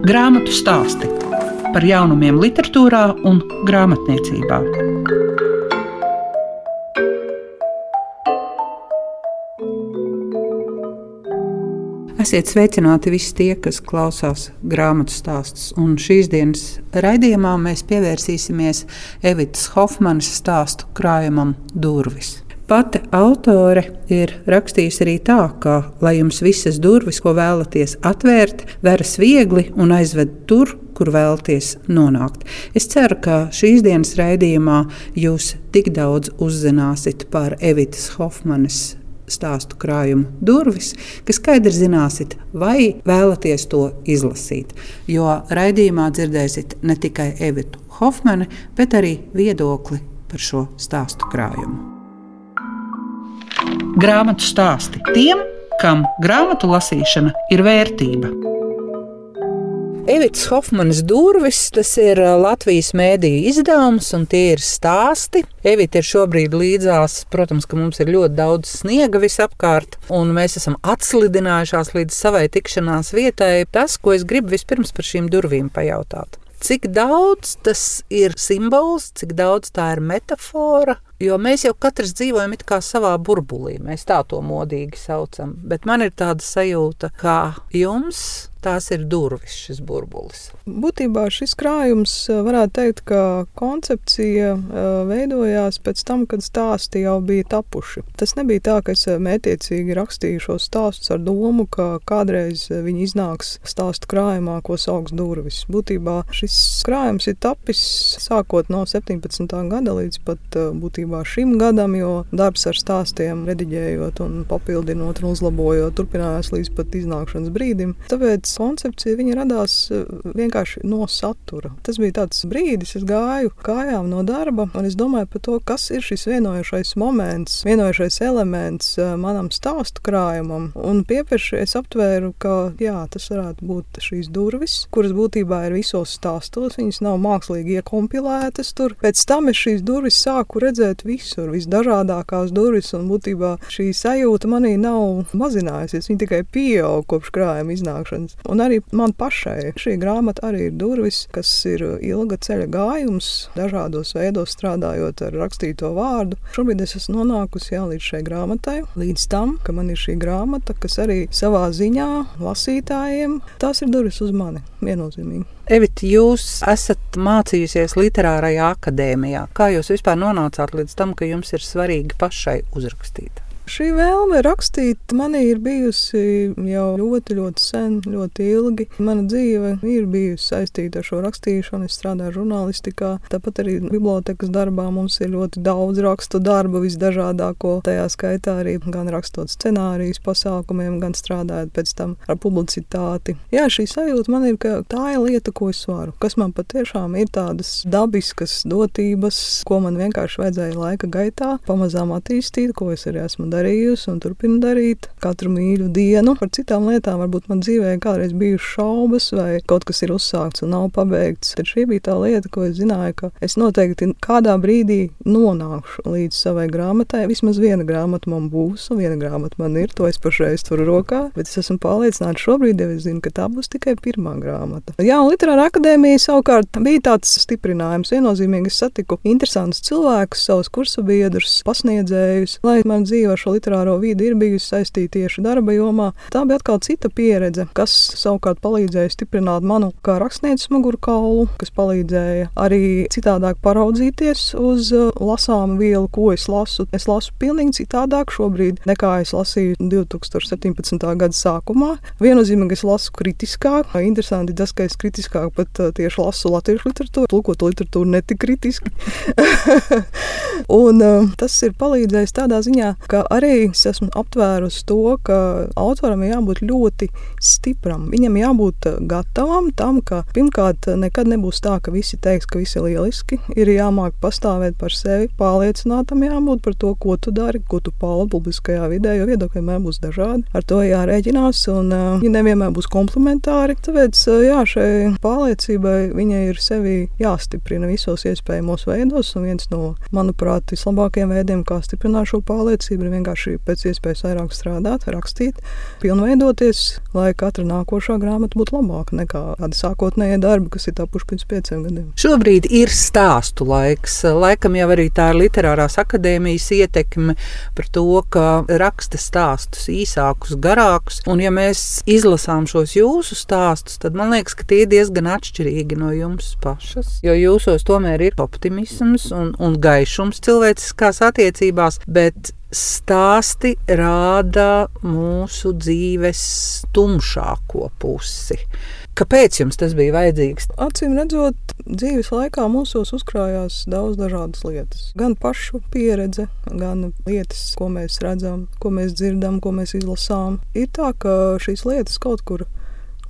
Grāmatu stāsti par jaunumiem, literatūrā un grāmatniecībā. Esiet sveicināti visi tie, kas klausās grāmatu stāstus. Un šīs dienas raidījumā mēs pievērsīsimies Evitas Hofmanas stāstu krājumam Durvis. Pati autore ir rakstījusi arī tā, ka, lai jums visas durvis, ko vēlaties atvērt, veras viegli un aizved tur, kur vēlaties nonākt. Es ceru, ka šīs dienas raidījumā jūs tik daudz uzzināsiet par Evitas Hofmanas stāstu krājumu durvis, ka skaidri zināsiet, vai vēlaties to izlasīt. Jo raidījumā dzirdēsiet ne tikai Evitu Hofmanu, bet arī viedokli par šo stāstu krājumu. Grāmatu stāsti tiem, kam grāmatu lasīšana ir vērtība. Evits Hofmanis durvis, tas ir uh, Latvijas mēdīju izdevums, un tie ir stāsti. Evita ir šobrīd līdzās, protams, ka mums ir ļoti daudz sniega visapkārt, un mēs esam atslidinājušās līdz savai tikšanās vietai. Tas, ko es gribu vispirms par šīm durvīm pajautāt. Cik daudz tas ir simbols, cik daudz tā ir metāfora, Jo mēs jau katrs dzīvojam savā burbulī, mēs tā to modīgi saucam. Bet man ir tāda sajūta, ka jums tās ir durvis, šis burbulis. Būtībā šis krājums eh, varētu teikt, ka koncepcija eh, veidojās pēc tam, kad stāsti jau bija tapuši. Tas nebija tā, ka es eh, mētiecīgi rakstīju šos stāstus ar domu, ka kādreiz viņi iznāks stāstu krājumā, ko sauc durvis. Būtībā šis krājums ir tapis sākot no 17. gada līdz pat būtībā šim gadam, jo darbs ar stāstiem, rediģējot un papildinot un uzlabojot, turpinājās līdz pat iznākšanas brīdim. Tāpēc koncepcija radās eh, vienkārši no satura. Tas bija tāds brīdis, kad gāju kājām no darba, un es domāju par to, kas ir šis vienojošais moments, vienojošais elements eh, manam stāstu krājumam. Un piepieši es aptvēru, ka jā, tas varētu būt šīs durvis, kuras būtībā ir visos stāstos. Viņas nav mākslīgi iekompilētas tur. Pēc tam es šīs durvis sāku redzēt visur, visdažādākās durvis, un būtībā šī sajūta manī nav mazinājusies. Viņa tikai pieaug kopš krājuma iznākšanas. Un arī man pašai šī grāmata arī ir durvis, kas ir ilga ceļa gājums, dažādos veidos strādājot ar rakstīto vārdu. Šobrīd es esmu nonākusi jau līdz šai grāmatai, līdz tam, ka man ir šī grāmata, kas arī savā ziņā lasītājiem tās ir durvis uz mani viennozīmīgi. Evita, jūs esat mācījusies Literārajā akadēmijā. Kā jūs vispār nonācāt līdz tam, ka jums ir svarīgi pašai uzrakstīt? Šī vēlme rakstīt manī ir bijusi jau ļoti, ļoti sen, ļoti ilgi. Mana dzīve ir bijusi saistīta ar šo rakstīšanu. Es strādāju žurnālistikā, tāpat arī bibliotekas darbā mums ir ļoti daudz rakstu darbu, visdažādāko. Tajā skaitā arī gan rakstot scenārijus pasākumiem, gan strādājot pēc tam ar publicitāti. Jā, šī sajūta man ir, ka tā ir lieta, ko es varu, kas man patiešām ir tādas dabiskas dotības, ko man vienkārši vajadzēja laika gaitā pamazām attīstīt, ko es arī esmu darījis darījusi un turpinu darīt katru mīļu dienu. Par citām lietām varbūt man dzīvē kādreiz bijušas šaubas, vai kaut kas ir uzsākts un nav pabeigts. Tad šī bija tā lieta, ko es zināju, ka es noteikti kādā brīdī nonākšu līdz savai grāmatai. Vismaz viena grāmata man būs, un viena grāmata man ir. To es pašreiz turu rokā, bet es esmu pārliecināts šobrīd, ja es zinu, ka tā būs tikai pirmā grāmata. Jā, un Literāra akadēmija savukārt bija tāds stiprinājums. Viennozīmīgi es satiku interesantus cilvēkus, savus kursabiedrus, pasniedzējus, lai man dzīvo šo literāro vidi ir bijusi saistīta tieši darba jomā. Tā bija atkal cita pieredze, kas savukārt palīdzēja stiprināt manu kā rakstnieces mugurkaulu, kas palīdzēja arī citādāk paraudzīties uz uh, lasāmu vielu, ko es lasu. Es lasu pilnīgi citādāk šobrīd, nekā es lasīju 2017. gada sākumā. Viennozīmīgi es lasu kritiskāk. Interesanti tas, ka es kritiskāk pat uh, tieši lasu latviešu literatūru, tulkotu literatūru netik kritiski. Un, uh, tas ir palīdzējis tādā ziņā, ka arī es esmu aptvērusi to, ka autoram ir jābūt ļoti stipram. Viņam jābūt eh, gatavam tam, ka pirmkārt nekad nebūs tā, ka visi teiks, ka viss ir lieliski. Ir jāmāk pastāvēt par sevi, pārliecinātam jābūt par to, ko tu dari, ko tu paudi publiskajā vidē, jo viedokļi vienmēr būs dažādi. Ar to jārēķinās, un eh, viņi nevienmēr būs komplementāri. Tāpēc eh, jā, šai pārliecībai viņai ir sevi jāstiprina visos iespējamos veidos, un viens no, manuprāt, vislabākajiem veidiem, kā stiprināt šo pārliecību, ir vienkārši pēc iespējas vairāk strādāt, rakstīt, pilnveidoties, lai katra nākošā grāmata būtu labāka nekā tādi sākotnējie darbi, kas ir tapuši pirms pieciem gadiem. Šobrīd ir stāstu laiks. Laikam jau arī tā ir literārās akadēmijas ietekme par to, ka raksta stāstus īsākus, garākus. Un ja mēs izlasām šos jūsu stāstus, tad man liekas, ka tie ir diezgan atšķirīgi no jums pašas. Jo jūsos tomēr ir optimisms un, un gaišums cilvēciskās attiecībās, bet stāsti rāda mūsu dzīves tumšāko pusi. Kāpēc jums tas bija vajadzīgs? Acīm redzot, dzīves laikā mūsos uzkrājās daudz dažādas lietas. Gan pašu pieredze, gan lietas, ko mēs redzam, ko mēs dzirdam, ko mēs izlasām. Ir tā, ka šīs lietas kaut kur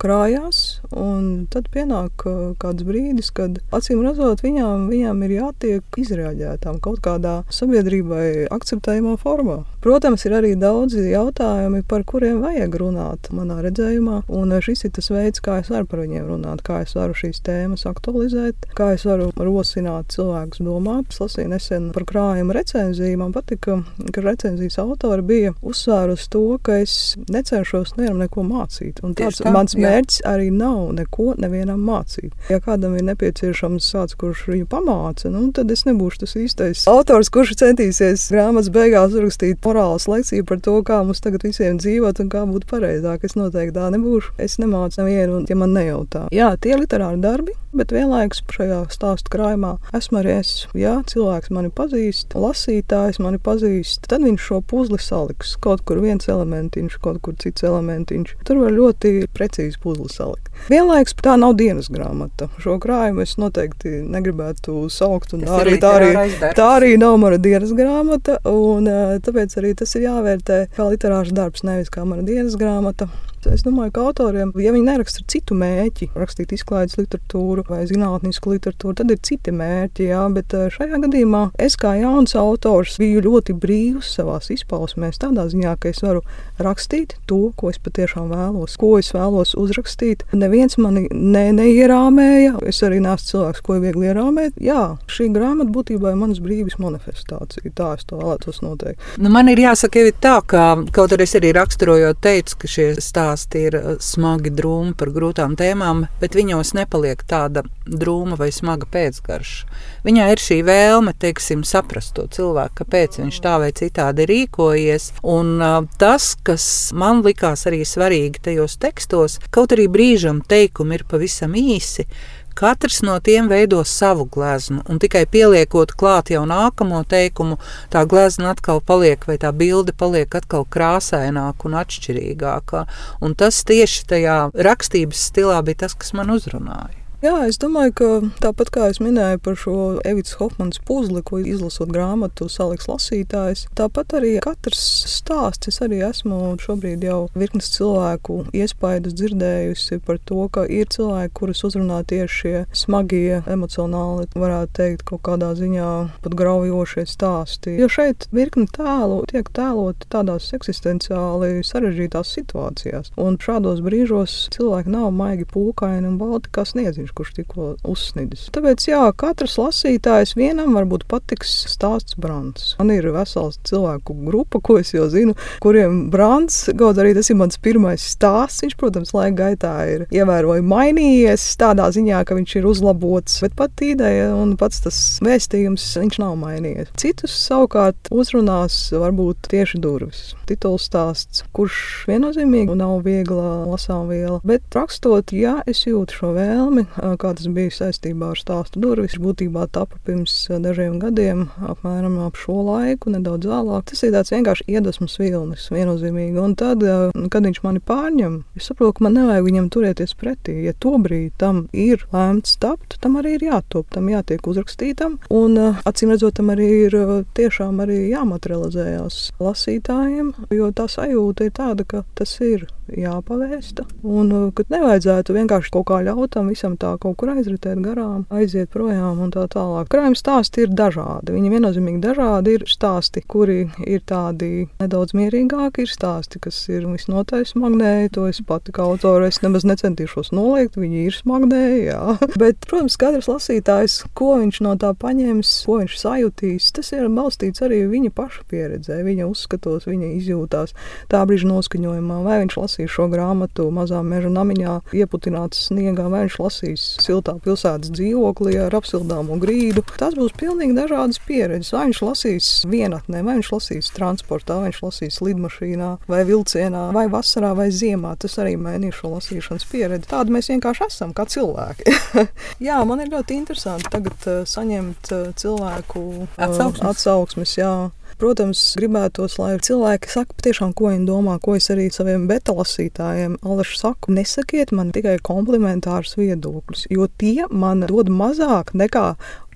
krājās, un tad pienāk uh, kāds brīdis, kad acīm redzot, viņām, viņām ir jātiek izrēģētām kaut kādā sabiedrībai akceptējumā formā. Protams, ir arī daudzi jautājumi, par kuriem vajag runāt manā redzējumā, šis ir tas veids, kā es varu par viņiem runāt, kā es varu šīs tēmas aktualizēt, kā es varu rosināt cilvēkus domāt. Es lasīju nesen par krājuma recenziju. Man patika, ka recenzijas autori bija uzsvērusi to, ka es necenšos nevienam neko mācīt. Un tāds tā, mans mērķis mērķis arī nav neko nevienam mācīt. Ja kādam ir nepieciešams kāds, kurš viņu pamāca, nu, tad es nebūšu tas īstais autors, kurš centīsies grāmatas beigās uzrakstīt morāles lekciju par to, kā mums tagad visiem dzīvot un kā būt pareizāk. Es noteikti tā nebūšu. Es nemācu nevienu, ja man nejautā. Jā, tie literāri darbi, bet vienlaikus šajā stāstu krājumā esmu arī es. Jā, cilvēks mani pazīst, lasītājs mani pazīst, tad viņš šo puzli saliks. Kaut kur viens elementiņš, kaut kur cits elementiņš. Tur var ļoti precīzi puzli salikt. Vienlaikus tā nav dienas grāmata. Šo krājumu es noteikti negribētu saukt. Tā arī, tā, arī, tā arī nav mana dienas grāmata. Un, tāpēc arī tas ir jāvērtē kā literārs darbs, nevis kā mana dienas grāmata. Es domāju, ka autoriem, ja viņi neraksta ar citu mērķi, rakstīt izklaides literatūru vai zinātnisku literatūru, tad ir citi mērķi. Jā, bet šajā gadījumā es kā jauns autors biju ļoti brīvs savā izpausmēs, tādā ziņā, ka es varu rakstīt to, ko es patiešām vēlos, ko es vēlos uzrakstīt. Neviens mani ne, neierāmēja, es arī neesmu cilvēks, ko ir viegli ierāmēt. Jā, šī grāmata būtībā ir manas brīvības manifestācija. Tā es to vēlētos noteikt. Nu, man ir jāsaka, ir tā, ka kaut arī es arī raksturojot teicu, ka šie stāsti stāsti ir eh, smagi drūmi par grūtām tēmām, bet viņos nepaliek tāda drūma vai smaga pēcgarša. Viņā ir šī vēlme, teiksim, saprast to cilvēku, kāpēc viņš tā vai citādi rīkojies. Un uh, tas, kas man likās arī svarīgi tajos tekstos, kaut arī brīžam teikumi ir pavisam īsi, Katrs no tiem veido savu gleznu, un tikai pieliekot klāt jau nākamo teikumu, tā glezna atkal paliek, vai tā bilde paliek atkal krāsaināka un atšķirīgāka. Un tas tieši tajā rakstības stilā bija tas, kas man uzrunāja. Jā, es domāju, ka tāpat kā es minēju par šo Evits Hofmanas puzli, ko izlasot grāmatu, saliks lasītājs, tāpat arī katrs stāsts, es arī esmu šobrīd jau virknes cilvēku iespaidas dzirdējusi par to, ka ir cilvēki, kurus uzrunā tieši šie smagie, emocionāli, varētu teikt, kaut kādā ziņā pat graujošie stāsti. Jo šeit virkni tēlu tiek tēloti tādās eksistenciāli sarežģītās situācijās, un šādos brīžos cilvēki nav maigi pūkaini un balti kā sniedziņš bērns, kurš tikko uzsnidis. Tāpēc, jā, katrs lasītājs vienam varbūt patiks stāsts Brants. Man ir vesels cilvēku grupa, ko es jau zinu, kuriem Brants, kaut arī tas ir mans pirmais stāsts, viņš, protams, laika gaitā ir ievērojami mainījies tādā ziņā, ka viņš ir uzlabots, bet pat ideja un pats tas vēstījums, viņš nav mainījies. Citus savukārt uzrunās varbūt tieši durvis. Tituls stāsts, kurš viennozīmīgi nav viegla lasām viela, bet rakstot, jā, es jūtu šo vēlmi kā tas bija saistībā ar stāstu durvis. Būtībā tapa pirms dažiem gadiem, apmēram ap šo laiku, nedaudz vēlāk. Tas ir tāds vienkārši iedvesmas vilnis, viennozīmīgi. Un tad, kad viņš mani pārņem, es saprotu, ka man nevajag viņam turēties pretī. Ja to brīdi tam ir lēmts tapt, tam arī ir jātop, tam jātiek uzrakstītam. Un acīm redzot, tam arī ir tiešām arī jāmaterializējās lasītājiem, jo tā sajūta ir tāda, ka tas ir jāpavēsta. Un uh, ka nevajadzētu vienkārši kaut kā ļaut tam visam tā kaut kur aizritēt garām, aiziet projām un tā tālāk. Krājuma stāsti ir dažādi. Viņi viennozīmīgi dažādi ir stāsti, kuri ir tādi nedaudz mierīgāki, ir stāsti, kas ir visnotaļ smagnēji. To es pati kā autore nemaz necentīšos noliegt. Viņi ir smagnēji, jā. Bet, protams, katrs lasītājs, ko viņš no tā paņems, ko viņš sajutīs, tas ir balstīts arī viņa paša pieredzē, viņa uzskatos, viņa izjūtās tā brīža noskaņojumā. Vai viņš lasīs šo grāmatu mazā meža namiņā, ieputināts sniegā, viņš lasīs siltā pilsētas dzīvoklī ar apsildāmu grīdu. Tas būs pilnīgi dažādas pieredzes. Vai viņš lasīs vienatnē, vai viņš lasīs transportā, vai viņš lasīs lidmašīnā, vai vilcienā, vai vasarā, vai ziemā. Tas arī mainīs šo lasīšanas pieredzi. Tāda mēs vienkārši esam kā cilvēki. jā, man ir ļoti interesanti tagad uh, saņemt uh, cilvēku atsauksmes. atsauksmes jā. Protams, gribētos, lai cilvēki saka patiešām, ko viņi domā, ko es arī saviem beta lasītājiem alaši saku. Nesakiet man tikai komplementārus viedokļus, jo tie man dod mazāk nekā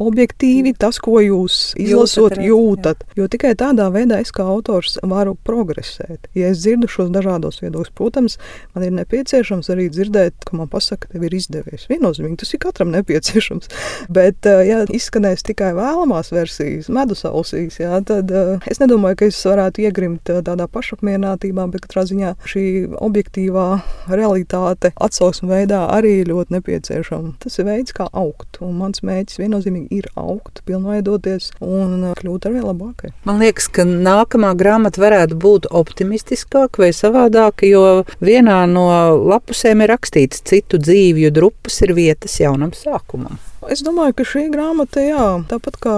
objektīvi tas, ko jūs izlasot, jūtat. jūtat. Jo tikai tādā veidā es kā autors varu progresēt. Ja es dzirdu šos dažādos viedokļus, protams, man ir nepieciešams arī dzirdēt, ka man pasaka, ka tev ir izdevies. Viennozīmīgi tas ir katram nepieciešams. Bet, eh, ja izskanēs tikai vēlamās versijas, medus ausīs, jā, tad uh, es nedomāju, ka es varētu iegrimt eh, tādā pašapmierinātībā, bet katrā ziņā šī objektīvā realitāte atsauksmu veidā arī ļoti nepieciešama. Tas ir veids, kā augt. Un mans mērķis viennozīmīgi ir augt, pilnveidoties un uh, kļūt ar vien labākai. Man liekas, ka nākamā grāmata varētu būt optimistiskāka vai savādāka, jo vienā no lapusēm ir rakstīts, citu dzīvju drupas ir vietas jaunam sākumam. Es domāju, ka šī grāmata, jā, tāpat kā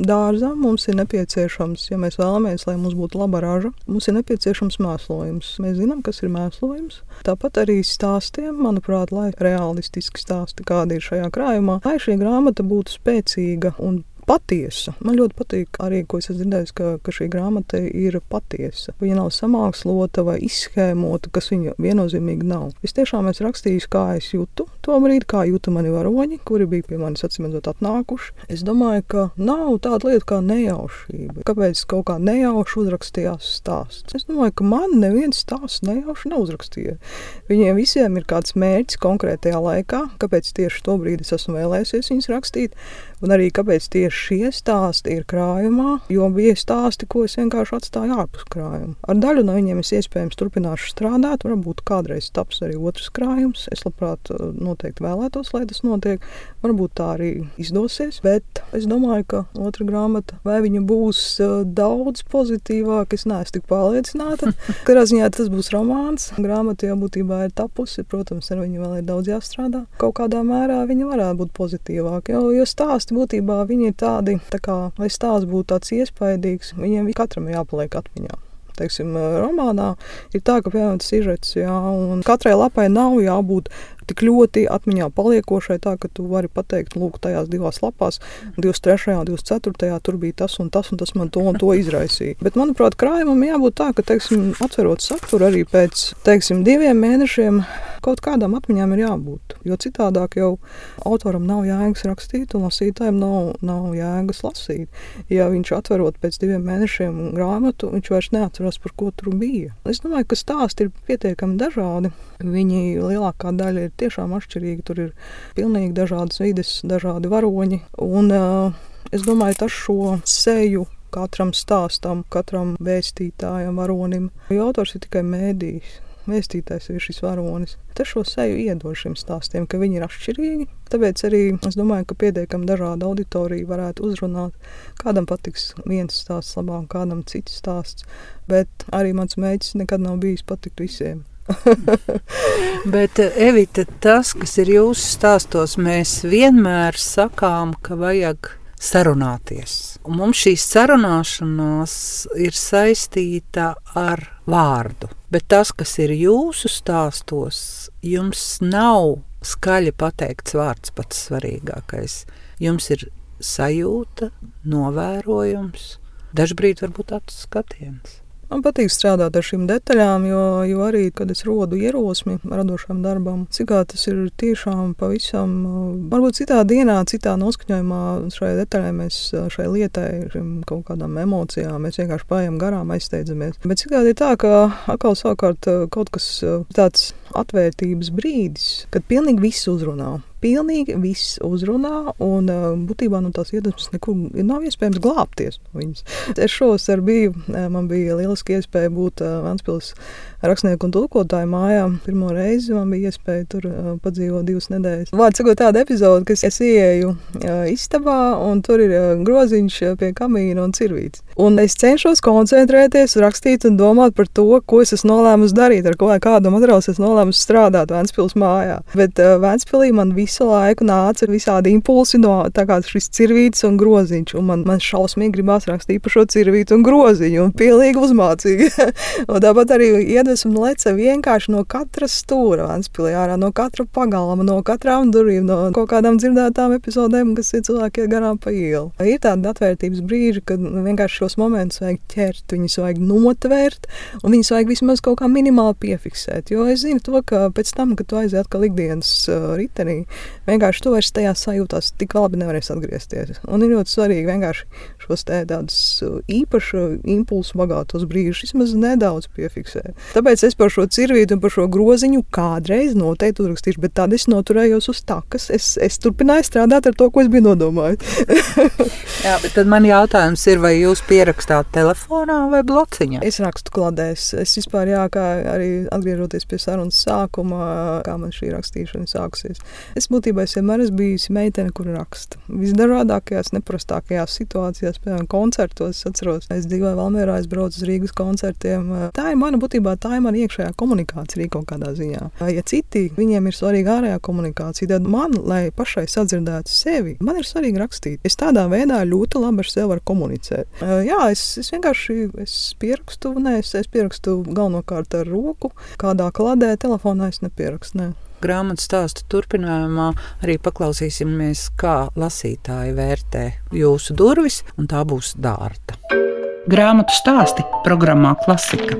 dārzā, mums ir nepieciešams, ja mēs vēlamies, lai mums būtu laba raža, mums ir nepieciešams mēslojums. Mēs zinām, kas ir mēslojums. Tāpat arī stāstiem, manuprāt, lai realistiski stāsti, kādi ir šajā krājumā, lai šī grāmata būtu spēcīga un patiesa. Man ļoti patīk arī, ko es esmu dzirdējis, ka, ka šī grāmata ir patiesa. Viņa nav samākslota vai izsēmota, kas viņa viennozīmīgi nav. Es tiešām esmu rakstījis, kā es jūtu to brīdi, kā jūta mani varoņi, kuri bija pie manis atsimedzot atnākuši. Es domāju, ka nav tāda lieta kā nejaušība. Kāpēc kaut kā nejauši uzrakstījās stāsts? Es domāju, ka man neviens stāsts nejauši neuzrakstīja. Viņiem visiem ir kāds mērķis konkrētajā laikā, kāpēc tieši to brīdi es esmu vēlējies viņus rakstīt, un arī kāpēc tieši šie stāsti ir krājumā, jo bija stāsti, ko es vienkārši atstāju ārpus krājuma. Ar daļu no viņiem es iespējams turpināšu strādāt, varbūt kādreiz taps arī otrs krājums. Es labprāt uh, noteikti vēlētos, lai tas notiek. Varbūt tā arī izdosies, bet es domāju, ka otra grāmata, vai viņa būs uh, daudz pozitīvāka, es neesmu tik pārliecināta. Katrā ziņā tas būs romāns. Grāmata jau būtībā ir tapusi, protams, ar viņu vēl ir daudz jāstrādā. Kaut kādā mērā viņa varētu būt pozitīvāka, jo, jo stāsti būtībā viņi ir tā tādi, tā kā, lai stāsts būtu tāds iespaidīgs, viņiem katram jāpaliek atmiņā teiksim, romānā, ir tā, ka piemēram tas izredzes, jā, un katrai lapai nav jābūt tik ļoti atmiņā paliekošai, tā ka tu vari pateikt, lūk, tajās divās lapās, 23. un 24. tur bija tas un tas, un tas man to un to izraisīja. Bet, manuprāt, krājumam jābūt tā, ka, teiksim, atverot saturu arī pēc, teiksim, diviem mēnešiem, kaut kādām atmiņām ir jābūt. Jo citādāk jau autoram nav jēgas rakstīt, un lasītājiem nav, nav jēgas lasīt. Ja viņš atverot pēc diviem mēnešiem grāmatu, viņš vairs neatcerās, par ko tur bija. Es domāju, ka stāsti ir pietiekami dažādi. Viņi lielākā daļa ir tiešām atšķirīgi. Tur ir pilnīgi dažādas vides, dažādi varoņi. Un, uh, es domāju, tas šo seju katram stāstam, katram vēstītājam, varonim. Jo autors ir tikai mēdījis. Vēstītājs ir šis varonis. Tas šo seju iedod šiem stāstiem, ka viņi ir atšķirīgi. Tāpēc arī es domāju, ka pietiekami dažāda auditorija varētu uzrunāt. Kādam patiks viens stāsts labāk, kādam cits stāsts. Bet arī mans mēģis nekad nav bijis patikt visiem. Bet, Evita, tas, kas ir jūsu stāstos, mēs vienmēr sakām, ka vajag sarunāties. Un mums šī sarunāšanās ir saistīta ar vārdu. Bet tas, kas ir jūsu stāstos, jums nav skaļi pateikts vārds pats svarīgākais. Jums ir sajūta, novērojums, dažkārt varbūt acu skatiens. Man patīk strādāt ar šīm detaļām, jo, jo arī, kad es rodu ierosmi radošam darbam, cik tas ir tiešām pavisam, varbūt citā dienā, citā noskaņojumā šai detaļai mēs šai lietai, kaut kādām emocijām, mēs vienkārši pājam garām, aizsteidzamies. Bet cik ir tā, ka atkal savukārt kaut kas tāds atvērtības brīdis, kad pilnīgi viss uzrunā. Pilnīgi viss uzrunā, un būtībā no tās iedvesmas nekur nav iespējams glābties no viņas. Es šovasar biju, man bija lieliski iespēja būt Vanspils rakstnieku un tulkotāju mājā. Pirmo reizi man bija iespēja tur padzīvot divas nedēļas. Vārds sakot, tāda epizode, ka es ieeju istabā un tur ir groziņš pie kamīna un cirvīts. Un es cenšos koncentrēties, rakstīt un domāt par to, ko es esmu nolēmusi darīt, ar ko kādu materiālu es nolēmusi strādāt Vēncpils mājā. Bet Vēncpilī man visu laiku nāca visādi impulsi no tā kā šis cirvīts un groziņš. Un man, man šausmīgi gribās rakstīt par šo cirvītu un groziņu un pilnīgi uzmācīgi. un tāpat arī iedvesmu leca vienkārši no katra stūra Vanspilī ārā, no katra pagalma, no katrām durvīm, no kaut kādām dzirdētām epizodēm, kas ir cilvēki garām pa ielu. Ir tāda atvērtības brīži, kad vienkārši šos momentus vajag ķert, viņus vajag notvērt, un viņus vajag vismaz kaut kā minimāli piefiksēt. Jo es zinu to, ka pēc tam, kad tu aiziet atkal ikdienas uh, ritenī, vienkārši tu vairs tajā sajūtās tik labi nevarēsi atgriezties. Un ir ļoti svarīgi vienkārši šos tādus uh, īpašu impulsu bagātos brīžus vismaz nedaudz piefiksēt. Tāpēc es par šo cirvītu un par šo groziņu kādreiz noteikti uzrakstīšu, bet tad es noturējos uz takas. Es, es turpināju strādāt ar to, ko es biju nodomājis. Jā, bet tad man jautājums ir, vai jūs pierakstāt telefonā vai blociņā? Es rakstu kladēs. Es vispār, jā, kā arī atgriežoties pie sarunas sākuma, kā man šī rakstīšana sākusies. Es būtībā es vienmēr esmu bijusi meitene, kur raksta. Visdažādākajās, neparastākajās situācijās, piemēram, koncertos. Es atceros, es dzīvoju Valmērā, es braucu uz Rīgas koncertiem. Tā ir mana būtībā tā ir mana iekšējā komunikācija kaut kādā ziņā. Ja citi viņiem ir svarīga ārējā komunikācija, tad man, lai pašai sadzirdētu sevi, man ir svarīgi rakstīt. Es tādā veidā ļoti labi ar sevi varu komunicēt. Jā, es, es vienkārši es pierakstu, nē, es, es pierakstu galvenokārt ar roku, kādā kladē, telefonā es nepierakstu. Ne grāmatu stāstu turpinājumā arī paklausīsimies, kā lasītāji vērtē jūsu durvis, un tā būs dārta. Grāmatu stāsti programmā Klasika.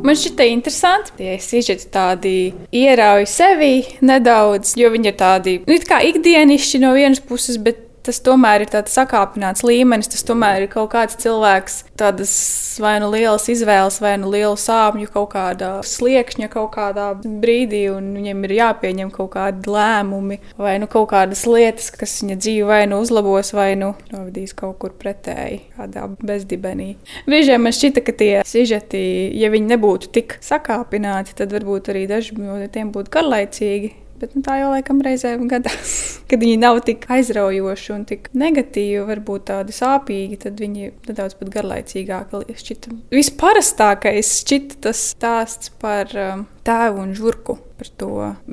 Man šķita interesanti, ja sižeti tādi ierauj sevi nedaudz, jo viņi ir tādi nu, ikdienišķi no vienas puses, bet tas tomēr ir tāds sakāpināts līmenis. Tas tomēr ir kaut kāds cilvēks, tādas vai nu lielas izvēles, vai nu lielu sāpju kaut kādā sliekšņa, kaut kādā brīdī, un viņam ir jāpieņem kaut kādi lēmumi, vai nu kaut kādas lietas, kas viņa dzīve vai nu uzlabos, vai nu novadīs kaut kur pretēji, kādā bezdibenī. Brīžiem man šķita, ka tie sižeti, ja viņi nebūtu tik sakāpināti, tad varbūt arī daži no tiem būtu garlaicīgi. Bet nu, tā jau laikam reizēm gadās, kad viņi nav tik aizraujoši un tik negatīvi, varbūt tādi sāpīgi, tad viņi nedaudz pat garlaicīgāki šķita. Visparastākais šķita tas stāsts par um, tēvu un žurku par to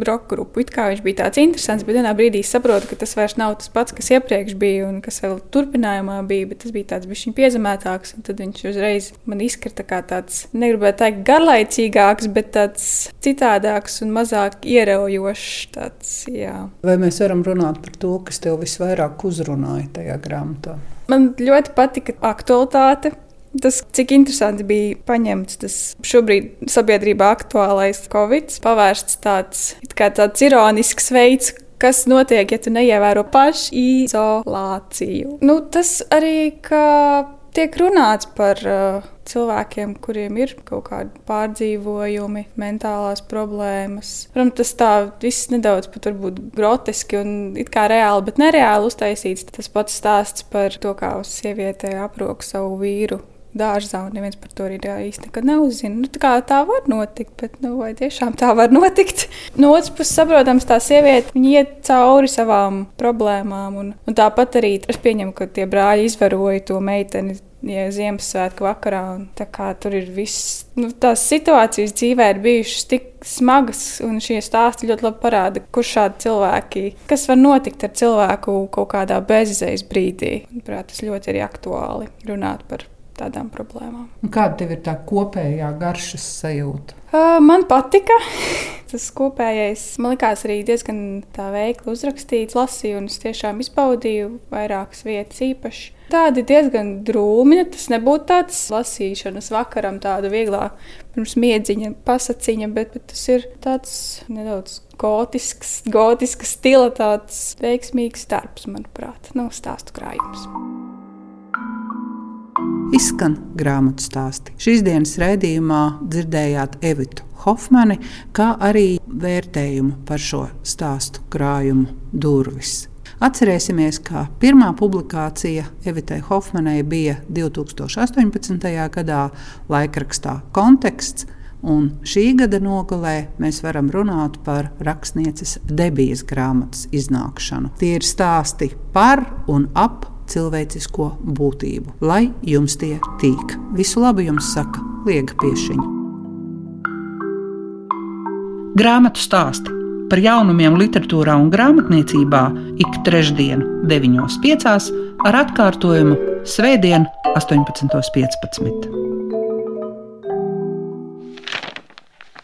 roka grupu. It kā viņš bija tāds interesants, bet vienā brīdī saprotu, ka tas vairs nav tas pats, kas iepriekš bija un kas vēl turpinājumā bija, bet tas bija tāds bišķiņ piezemētāks, un tad viņš uzreiz man izkrita kā tāds, negribētu teikt garlaicīgāks, bet tāds citādāks un mazāk ieraujošs. Tāds, jā. Vai mēs varam runāt par to, kas tev visvairāk uzrunāja tajā grāmatā? Man ļoti patika aktualitāte, Tas, cik interesanti bija paņemts tas šobrīd sabiedrībā aktuālais covid, pavērsts tāds, tāds ironisks veids, kas notiek, ja tu neievēro pašizolāciju. Nu, tas arī tiek runāts par uh, cilvēkiem, kuriem ir kaut kādi pārdzīvojumi, mentālās problēmas. Protams, tas tā viss nedaudz pat varbūt groteski un it kā reāli, bet nereāli uztaisīts. Tas pats stāsts par to, kā sieviete aprok savu vīru dārzā, un neviens par to arī īsti nekad neuzzina. Nu, tā, tā var notikt, bet nu, vai tiešām tā var notikt? No otras puses, saprotams, tā sieviete iet cauri savām problēmām, un, un tāpat arī es pieņemu, ka tie brāļi izvaroja to meiteni. Ja Ziemassvētku vakarā, tur ir viss, nu, tās situācijas dzīvē ir bijušas tik smagas, un šie stāsti ļoti labi parāda, kur šādi cilvēki, kas var notikt ar cilvēku kaut kādā bezizējas brīdī. Manuprāt, tas ļoti ir aktuāli runāt par tādām problēmām. Kāda tev ir tā kopējā garšas sajūta? Uh, man patika. Tas kopējais man likās arī diezgan veikli uzrakstīts. Lasīju, un es tiešām izbaudīju vairākas vietas īpaši. Tādi diezgan drūmi. Tas nebūtu tāds lasīšanas vakaram, tāda vieglā pirms miedziņa, pasaciņa, bet, bet tas ir tāds nedaudz gotisks, gotisks stila, tāds veiksmīgs darbs, manuprāt, nav stāstu krājums izskan grāmatu stāsti. Šīs dienas raidījumā dzirdējāt Evitu Hofmani, kā arī vērtējumu par šo stāstu krājumu durvis. Atcerēsimies, ka pirmā publikācija Evitai Hofmanai bija 2018. gadā laikrakstā Konteksts, un šī gada nogalē mēs varam runāt par rakstnieces debijas grāmatas iznākšanu. Tie ir stāsti par un ap cilvēcisko būtību. Lai jums tie tīk. Visu labu jums saka Liega Piešiņa. Grāmatu stāsti par jaunumiem literatūrā un grāmatniecībā ik trešdienu, 9.5. ar atkārtojumu Svētdien, 18.15.